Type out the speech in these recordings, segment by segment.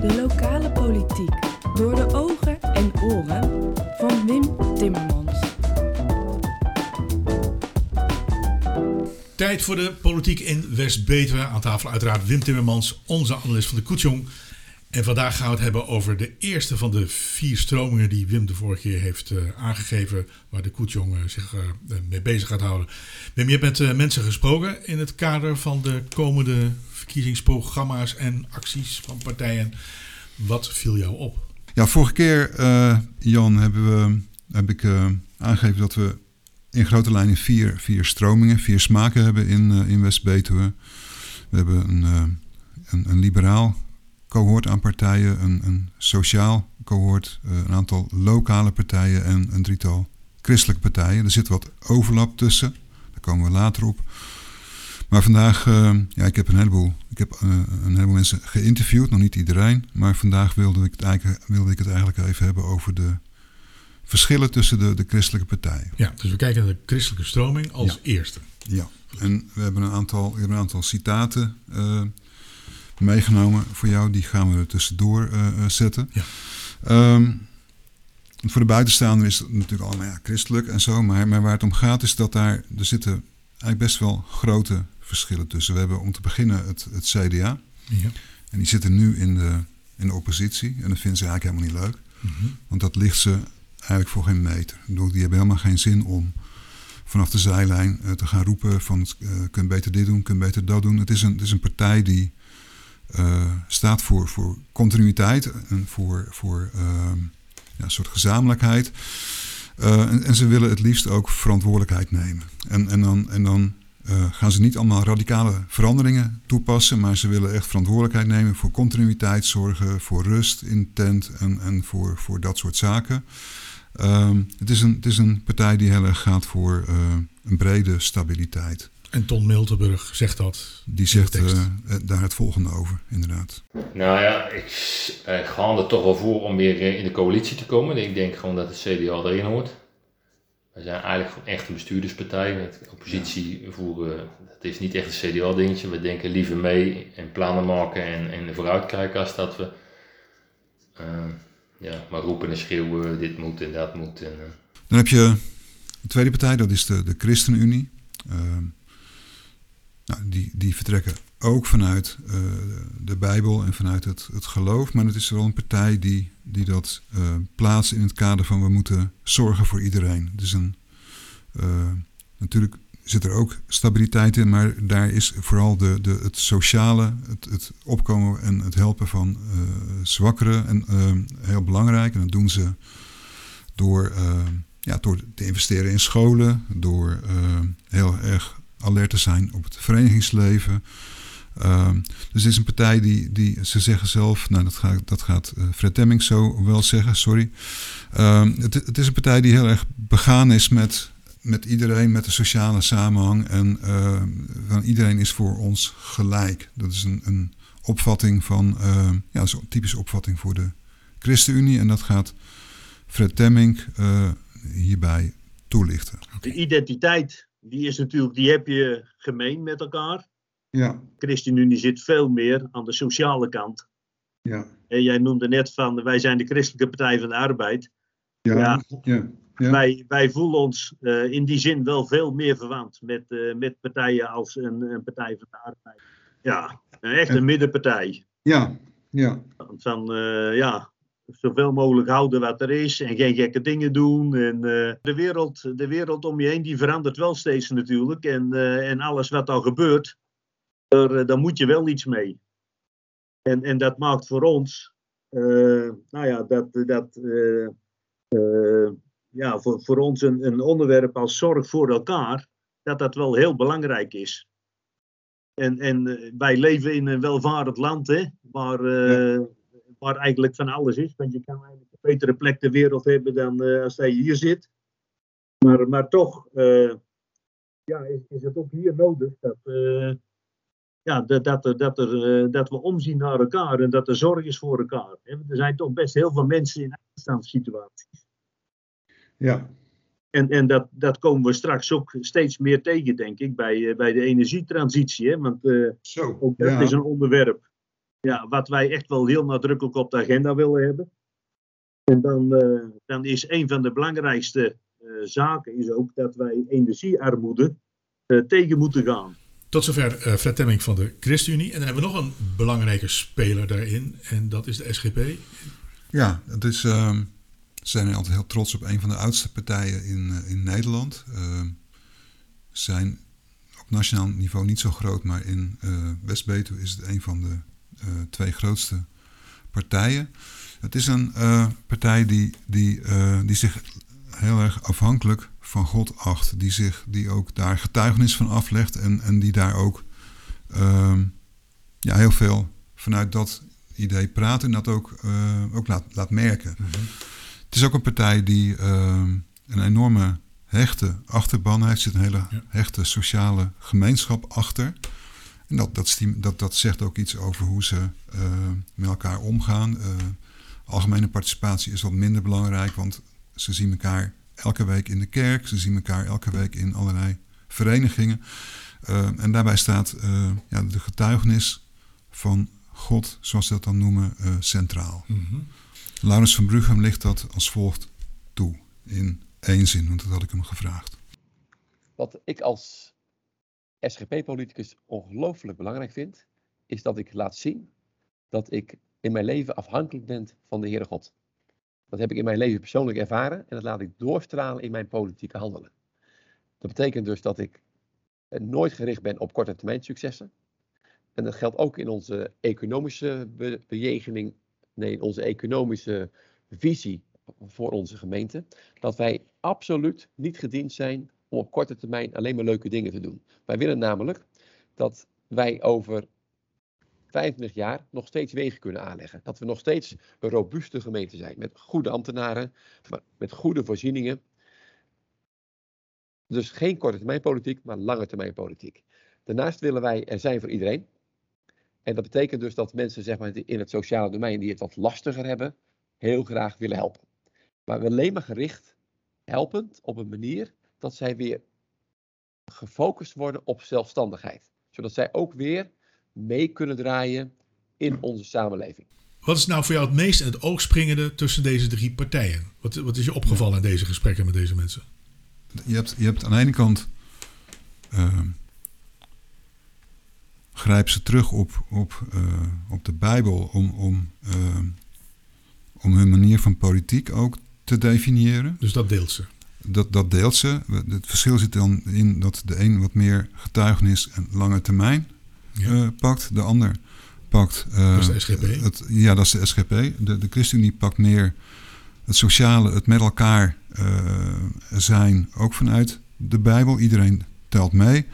De lokale politiek door de ogen en oren van Wim Timmermans. Tijd voor de politiek in West-Betuwe. Aan tafel uiteraard Wim Timmermans, onze analist van de Koetsjong. En vandaag gaan we het hebben over de eerste van de vier stromingen die Wim de vorige keer heeft uh, aangegeven, waar de Koetsjong uh, zich uh, mee bezig gaat houden. Wim, je hebt met mensen gesproken in het kader van de komende verkiezingsprogramma's en acties van partijen. Wat viel jou op? Ja, vorige keer, Jan, hebben we, heb ik aangegeven dat we in grote lijnen vier, vier stromingen, vier smaken hebben in, in West-Betuwe. We hebben een, een, een liberaal cohort aan partijen, een, een sociaal cohort, eh, een aantal lokale partijen en een drietal christelijke partijen. Er zit wat overlap tussen, daar komen we later op. Maar vandaag, uh, ja, ik heb een heleboel, ik heb, uh, een heleboel mensen geïnterviewd, nog niet iedereen. Maar vandaag wilde ik het eigenlijk, wilde ik het eigenlijk even hebben over de verschillen tussen de, de christelijke partijen. Ja, dus we kijken naar de christelijke stroming als eerste. Ja, en we hebben een aantal, we hebben een aantal citaten meegenomen voor jou. Die gaan we er tussendoor uh, zetten. Ja. Um, voor de buitenstaander is het natuurlijk allemaal ja, christelijk en zo. Maar, maar waar het om gaat is dat daar... Er zitten eigenlijk best wel grote verschillen tussen. We hebben om te beginnen het, het CDA. Ja. En die zitten nu in de, in de oppositie. En dat vinden ze eigenlijk helemaal niet leuk. Mm -hmm. Want dat ligt ze eigenlijk voor geen meter. Die hebben helemaal geen zin om vanaf de zijlijn uh, te gaan roepen van... Uh, kun beter dit doen, kun beter dat doen. Het is een, het is een partij die uh, staat voor, voor continuïteit en voor, voor uh, ja, een soort gezamenlijkheid. Uh, en, ze willen het liefst ook verantwoordelijkheid nemen. En, en dan, en dan gaan ze niet allemaal radicale veranderingen toepassen, maar ze willen echt verantwoordelijkheid nemen voor continuïteit, zorgen voor rust in tent en, en voor, voor dat soort zaken. het, is een, het is een partij die heel erg gaat voor een brede stabiliteit. En Ton Miltenburg zegt dat. Die zegt uh, daar het volgende over, inderdaad. Nou ja, ik uh, ga er toch wel voor om weer in de coalitie te komen. Ik denk gewoon dat het CDA erin hoort. We zijn eigenlijk gewoon echt een bestuurderspartij. Met oppositie ja. voeren, dat is niet echt een CDA-dingetje. We denken liever mee en plannen maken en, en vooruitkijken als dat we uh, ja, maar roepen en schreeuwen, dit moet en dat moet. En, Dan heb je de tweede partij, dat is de, de ChristenUnie. Nou, die, die vertrekken ook vanuit uh, de Bijbel en vanuit het, het geloof. Maar het is wel een partij die, die dat uh, plaatst in het kader van we moeten zorgen voor iedereen. Dus een, uh, natuurlijk zit er ook stabiliteit in, maar daar is vooral de, de, het sociale, het, het opkomen en het helpen van zwakkeren en, heel belangrijk. En dat doen ze door, ja, door te investeren in scholen, door alert te zijn op het verenigingsleven. Uh, dus het is een partij die, die ze zeggen zelf, nou dat gaat, dat gaat uh, Fred Demming zo wel zeggen, sorry. Uh, het, het, is een partij die heel erg begaan is met, met iedereen, met de sociale samenhang. En ehm, van iedereen is voor ons gelijk. Dat is een, een opvatting van, ehm, ja, zo'n typische opvatting voor de ChristenUnie. En dat gaat Fred Demming eh, hierbij toelichten. De identiteit die is natuurlijk, die heb je gemeen met elkaar. Ja. ChristenUnie zit veel meer aan de sociale kant. Ja. En jij noemde net van, wij zijn de Christelijke Partij van de Arbeid. Ja, ja. ja. ja. Wij, wij voelen ons uh, in die zin wel veel meer verwant met, uh, met partijen als een, een, Partij van de Arbeid. Ja, echt een en, middenpartij. Ja, ja. Van, uh, ja, zoveel mogelijk houden wat er is en geen gekke dingen doen. En, uh, de, wereld, de wereld om je heen die verandert wel steeds natuurlijk. En, uh, en alles wat dan gebeurt, er, uh, daar moet je wel iets mee. En, en dat maakt voor ons, nou ja, dat, dat ja, voor, voor ons een, een onderwerp als zorg voor elkaar, dat dat wel heel belangrijk is. En, en wij leven in een welvarend land, hè, waar, ja waar eigenlijk van alles is. Want je kan eigenlijk een betere plek ter wereld hebben dan uh, als je hier zit. Maar, maar toch uh, ja, is, is, het ook hier nodig dat, uh, ja, dat, dat, er, dat, er, dat we omzien naar elkaar en dat er zorg is voor elkaar. Er zijn toch best heel veel mensen in uitstandssituaties. Ja. En, en dat, dat komen we straks ook steeds meer tegen, denk ik, bij, bij de energietransitie. Hè? Want Zo, ook dat ja. is een onderwerp ja, wat wij echt wel heel nadrukkelijk op de agenda willen hebben. En dan, eh, dan is een van de belangrijkste eh, zaken is ook dat wij energiearmoede eh, tegen moeten gaan. Tot zover uh, Fred Temming van de ChristenUnie. En dan hebben we nog een belangrijke speler daarin. En dat is de SGP. Ja, het is, uh, ze zijn altijd heel trots op een van de oudste partijen in, in Nederland. Uh, zijn op nationaal niveau niet zo groot, maar in West-Betuwe is het een van de twee grootste partijen. Het is een partij die, die, die zich heel erg afhankelijk van God acht. Die, zich, die ook daar getuigenis van aflegt en, en die daar ook uh, ja, heel veel vanuit dat idee praat en dat ook, ook laat, laat merken. Mm -hmm. Het is ook een partij die uh, een enorme hechte achterban heeft. Er zit een hele hechte sociale gemeenschap achter. En dat, dat, dat, dat zegt ook iets over hoe ze uh, met elkaar omgaan. algemene participatie is wat minder belangrijk, want ze zien elkaar elke week in de kerk. Ze zien elkaar elke week in allerlei verenigingen. Uh, en daarbij staat uh, ja, de getuigenis van God, zoals ze dat dan noemen, uh, centraal. Mm -hmm. Laurens van Brughem ligt dat als volgt toe. In één zin, want dat had ik hem gevraagd. Wat ik als SGP-politicus ongelooflijk belangrijk vind, is dat ik laat zien dat ik in mijn leven afhankelijk ben van de Heere God. Dat heb ik in mijn leven persoonlijk ervaren en dat laat ik doorstralen in mijn politieke handelen. Dat betekent dus dat ik nooit gericht ben op korte termijn successen. En dat geldt ook in onze economische be bejegening, nee, in onze economische visie voor onze gemeente. Dat wij absoluut niet gediend zijn om op korte termijn alleen maar leuke dingen te doen. Wij willen namelijk dat wij over 25 jaar nog steeds wegen kunnen aanleggen. Dat we nog steeds een robuuste gemeente zijn. Met goede ambtenaren, maar met goede voorzieningen. Dus geen korte termijn politiek, maar lange termijn politiek. Daarnaast willen wij er zijn voor iedereen. En dat betekent dus dat mensen zeg maar, in het sociale domein die het wat lastiger hebben, heel graag willen helpen. Maar alleen maar gericht helpend op een manier dat zij weer gefocust worden op zelfstandigheid. Zodat zij ook weer mee kunnen draaien in onze samenleving. Wat is nou voor jou het meest in het oog springende tussen deze drie partijen? Wat, wat is je opgevallen in deze gesprekken met deze mensen? Je hebt, je hebt aan de ene kant. Uh, grijp ze terug op, op, uh, op de Bijbel om, om, uh, om hun manier van politiek ook te definiëren. Dus dat deelt ze? Dat, dat deelt ze. Het verschil zit dan in dat de een wat meer getuigenis en lange termijn ja. uh, pakt. De ander pakt... Uh, dat is de SGP? Het, ja, dat is de SGP. De, de ChristenUnie pakt meer het sociale, het met elkaar uh, zijn, ook vanuit de Bijbel. Iedereen telt mee.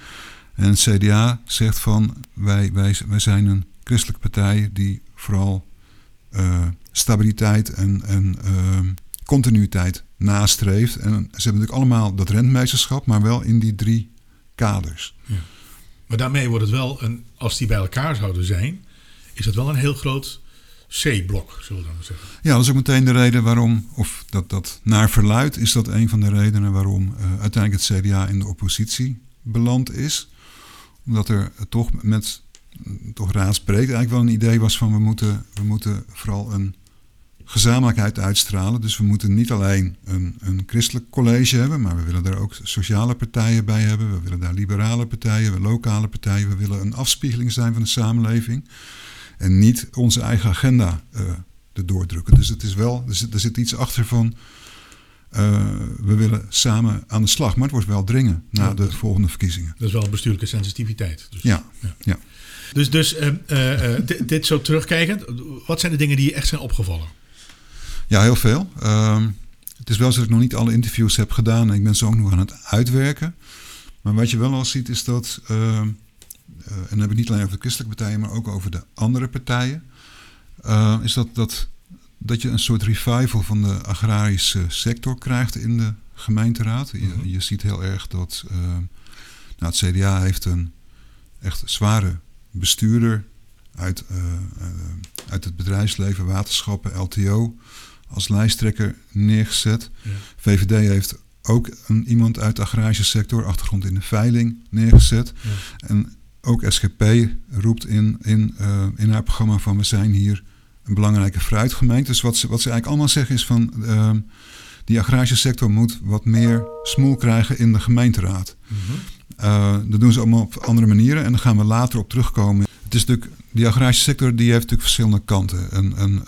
En het CDA zegt van, wij, wij, wij zijn een christelijke partij die vooral stabiliteit en, en continuïteit nastreeft. En ze hebben natuurlijk allemaal dat rentmeesterschap, maar wel in die drie kaders. Ja. Maar daarmee wordt het wel een, als die bij elkaar zouden zijn, is het wel een heel groot C-blok, zullen we dan zeggen. Ja, dat is ook meteen de reden waarom, of dat, dat naar verluid is dat een van de redenen waarom uh, uiteindelijk het CDA in de oppositie beland is. Omdat er toch met, toch raadsbreed eigenlijk wel een idee was van we moeten, we moeten vooral een gezamenlijkheid uitstralen. Dus we moeten niet alleen een, een christelijk college hebben, maar we willen daar ook sociale partijen bij hebben. We willen daar liberale partijen, lokale partijen. We willen een afspiegeling zijn van de samenleving. En niet onze eigen agenda uh, erdoor drukken. Dus het is wel, er zit, er zit iets achter van. Uh, we willen samen aan de slag, maar het wordt wel dringen na ja, de volgende verkiezingen. Dat is wel bestuurlijke sensitiviteit. Dus, ja, ja. ja. Dus, dus uh, dit, dit zo terugkijkend, wat zijn de dingen die je echt zijn opgevallen? Ja, heel veel. Uh, het is wel zo dat ik nog niet alle interviews heb gedaan en ik ben zo ook nog aan het uitwerken. Maar wat je wel al ziet is dat, uh, uh, en dan heb ik niet alleen over de christelijke partijen, maar ook over de andere partijen, is dat, dat, dat je een soort revival van de agrarische sector krijgt in de gemeenteraad. Je, je ziet heel erg dat nou, het CDA heeft een echt zware bestuurder uit, uit het bedrijfsleven, waterschappen, LTO als lijsttrekker neergezet. Ja. VVD heeft ook een, iemand uit de agrarische sector, achtergrond in de veiling, neergezet. Ja. En ook SGP roept in, in, uh, in haar programma van we zijn hier een belangrijke fruitgemeente. Dus wat ze, wat ze eigenlijk allemaal zeggen is van uh, die agrarische sector moet wat meer smoel krijgen in de gemeenteraad. uh, dat doen ze allemaal op andere manieren en daar gaan we later op terugkomen. Het is natuurlijk, die agrarische sector die heeft natuurlijk verschillende kanten. En, en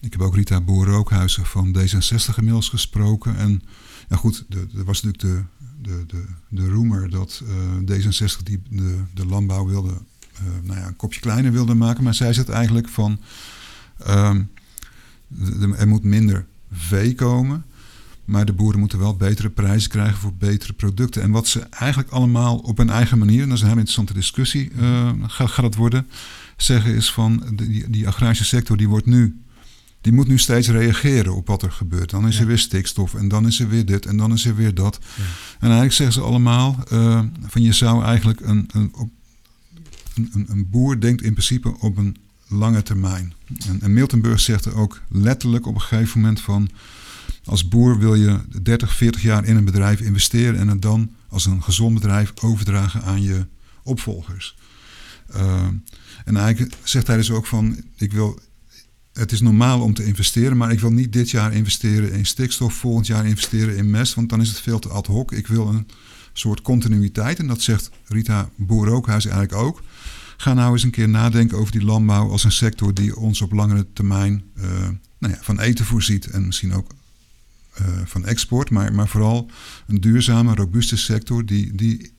ik heb ook Rita Boer-Rookhuizen van D66 inmiddels gesproken. En ja goed, er was natuurlijk de, de, de, de roemer dat uh, D66 die de, de landbouw wilde, uh, nou ja, een kopje kleiner wilde maken. Maar zij zegt eigenlijk van, de, er moet minder vee komen. Maar de boeren moeten wel betere prijzen krijgen voor betere producten. En wat ze eigenlijk allemaal op hun eigen manier, en dat is een hele interessante discussie, gaat, gaat het worden, zeggen is van die, die agrarische sector die wordt nu die moet nu steeds reageren op wat er gebeurt. Dan is er weer stikstof en dan is er weer dit en dan is er weer dat. Ja. En eigenlijk zeggen ze allemaal uh, van je zou eigenlijk een, een, op, een, een, boer denkt in principe op een lange termijn. En, en Miltenburg zegt er ook letterlijk op een gegeven moment van als boer wil je 30, 40 jaar in een bedrijf investeren en het dan als een gezond bedrijf overdragen aan je opvolgers. Uh, en eigenlijk zegt hij dus ook van ik wil het is normaal om te investeren, maar ik wil niet dit jaar investeren in stikstof, volgend jaar investeren in mest, want dan is het veel te ad hoc. Ik wil een soort continuïteit en dat zegt Rita Boer-Rookhuis eigenlijk ook. Ga nou eens een keer nadenken over die landbouw als een sector die ons op langere termijn uh, nou ja, van eten voorziet en misschien ook uh, van export, maar, maar vooral een duurzame, robuuste sector die, die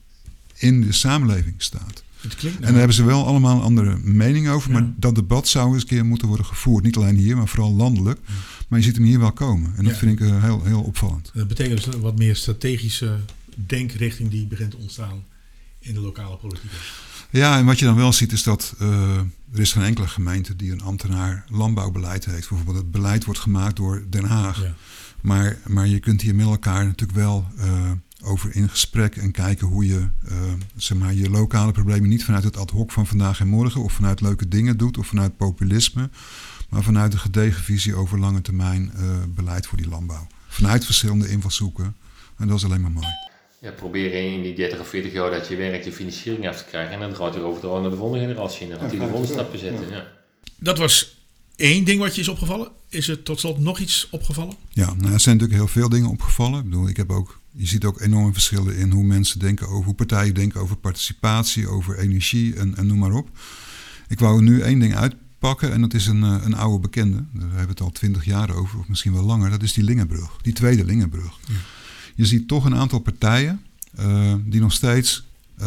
in de samenleving staat. Nou. En daar hebben ze wel allemaal een andere mening over. Maar dat debat zou eens een keer moeten worden gevoerd. Niet alleen hier, maar vooral landelijk. Ja. Maar je ziet hem hier wel komen. En dat ja. vind ik uh, heel, heel opvallend. Dat betekent dus een wat meer strategische denkrichting die begint te ontstaan in de lokale politiek. Ja, en wat je dan wel ziet is dat uh, er is geen enkele gemeente die een ambtenaar landbouwbeleid heeft. Bijvoorbeeld het beleid wordt gemaakt door Den Haag. Maar, maar je kunt hier met elkaar natuurlijk wel uh, over in gesprek en kijken hoe je uh, zeg maar, je lokale problemen niet vanuit het ad hoc van vandaag en morgen of vanuit leuke dingen doet of vanuit populisme, maar vanuit een gedegen visie over lange termijn uh, beleid voor die landbouw. Vanuit verschillende invalshoeken. En dat is alleen maar mooi. Ja, proberen in die 30 of 40 jaar dat je werkt de financiering af te krijgen en dan gaat het over naar de volgende generatie en dan gaat hij de volgende stappen zetten. Ja. Dat was één ding wat je is opgevallen. Is er tot slot nog iets opgevallen? Ja, nou, er zijn natuurlijk heel veel dingen opgevallen. Ik bedoel, ik heb ook je ziet ook enorme verschillen in hoe mensen denken over, hoe partijen denken over participatie, over energie en, en noem maar op. Ik wou nu één ding uitpakken en dat is een, een oude bekende. Daar hebben we het al twintig jaar over, of misschien wel langer. Dat is die Lingenbrug, die tweede Lingenbrug. Ja. Je ziet toch een aantal partijen uh, die nog steeds uh,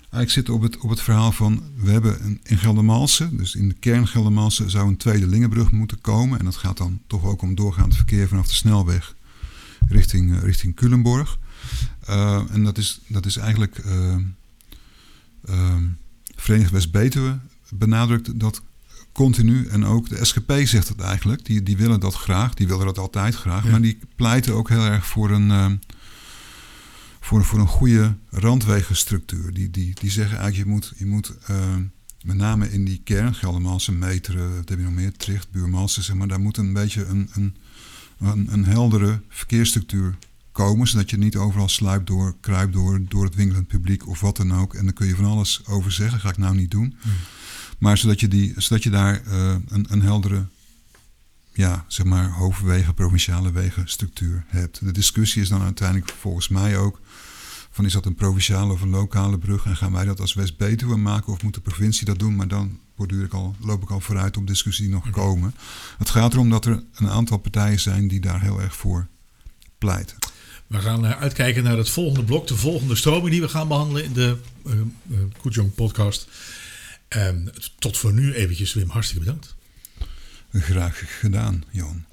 eigenlijk zitten op het, op het verhaal van... we hebben een, in Geldermalsen, dus in de kern Geldermalsen... zou een tweede Lingenbrug moeten komen. En dat gaat dan toch ook om doorgaand verkeer vanaf de snelweg richting, richting Culemborg. Uh, en dat is, dat is eigenlijk uh, Verenigd West-Betuwe benadrukt dat continu. En ook de SGP zegt het eigenlijk. Die, die willen dat graag. Die willen dat altijd graag. Ja. Maar die pleiten ook heel erg voor een, voor, voor een goede randwegenstructuur. Die, die, die zeggen eigenlijk je moet, je moet met name in die kern, Geldermalsen, Meteren, wat heb je nog meer, Tricht, Buurmalsen, zeg maar, daar moet een beetje een, een een, een heldere verkeersstructuur komen, zodat je niet overal sluipt door, kruipt door, door het winkelend publiek of wat dan ook. En daar kun je van alles over zeggen, ga ik nou niet doen. Hmm. Maar zodat je, die, zodat je daar uh, een, een heldere, ja, zeg maar, hoofdwegen, provinciale wegenstructuur hebt. De discussie is dan uiteindelijk volgens mij ook van is dat een provinciale of een lokale brug en gaan wij dat als West-Betuwe maken of moet de provincie dat doen, maar dan borduur ik al, loop ik al vooruit op discussie die nog okay. komen. Het gaat erom dat er een aantal partijen zijn die daar heel erg voor pleiten. We gaan uitkijken naar het volgende blok, de volgende stroming die we gaan behandelen in de uh, uh, Koetjong podcast. Um, tot voor nu eventjes Wim, hartstikke bedankt. Graag gedaan, Jan.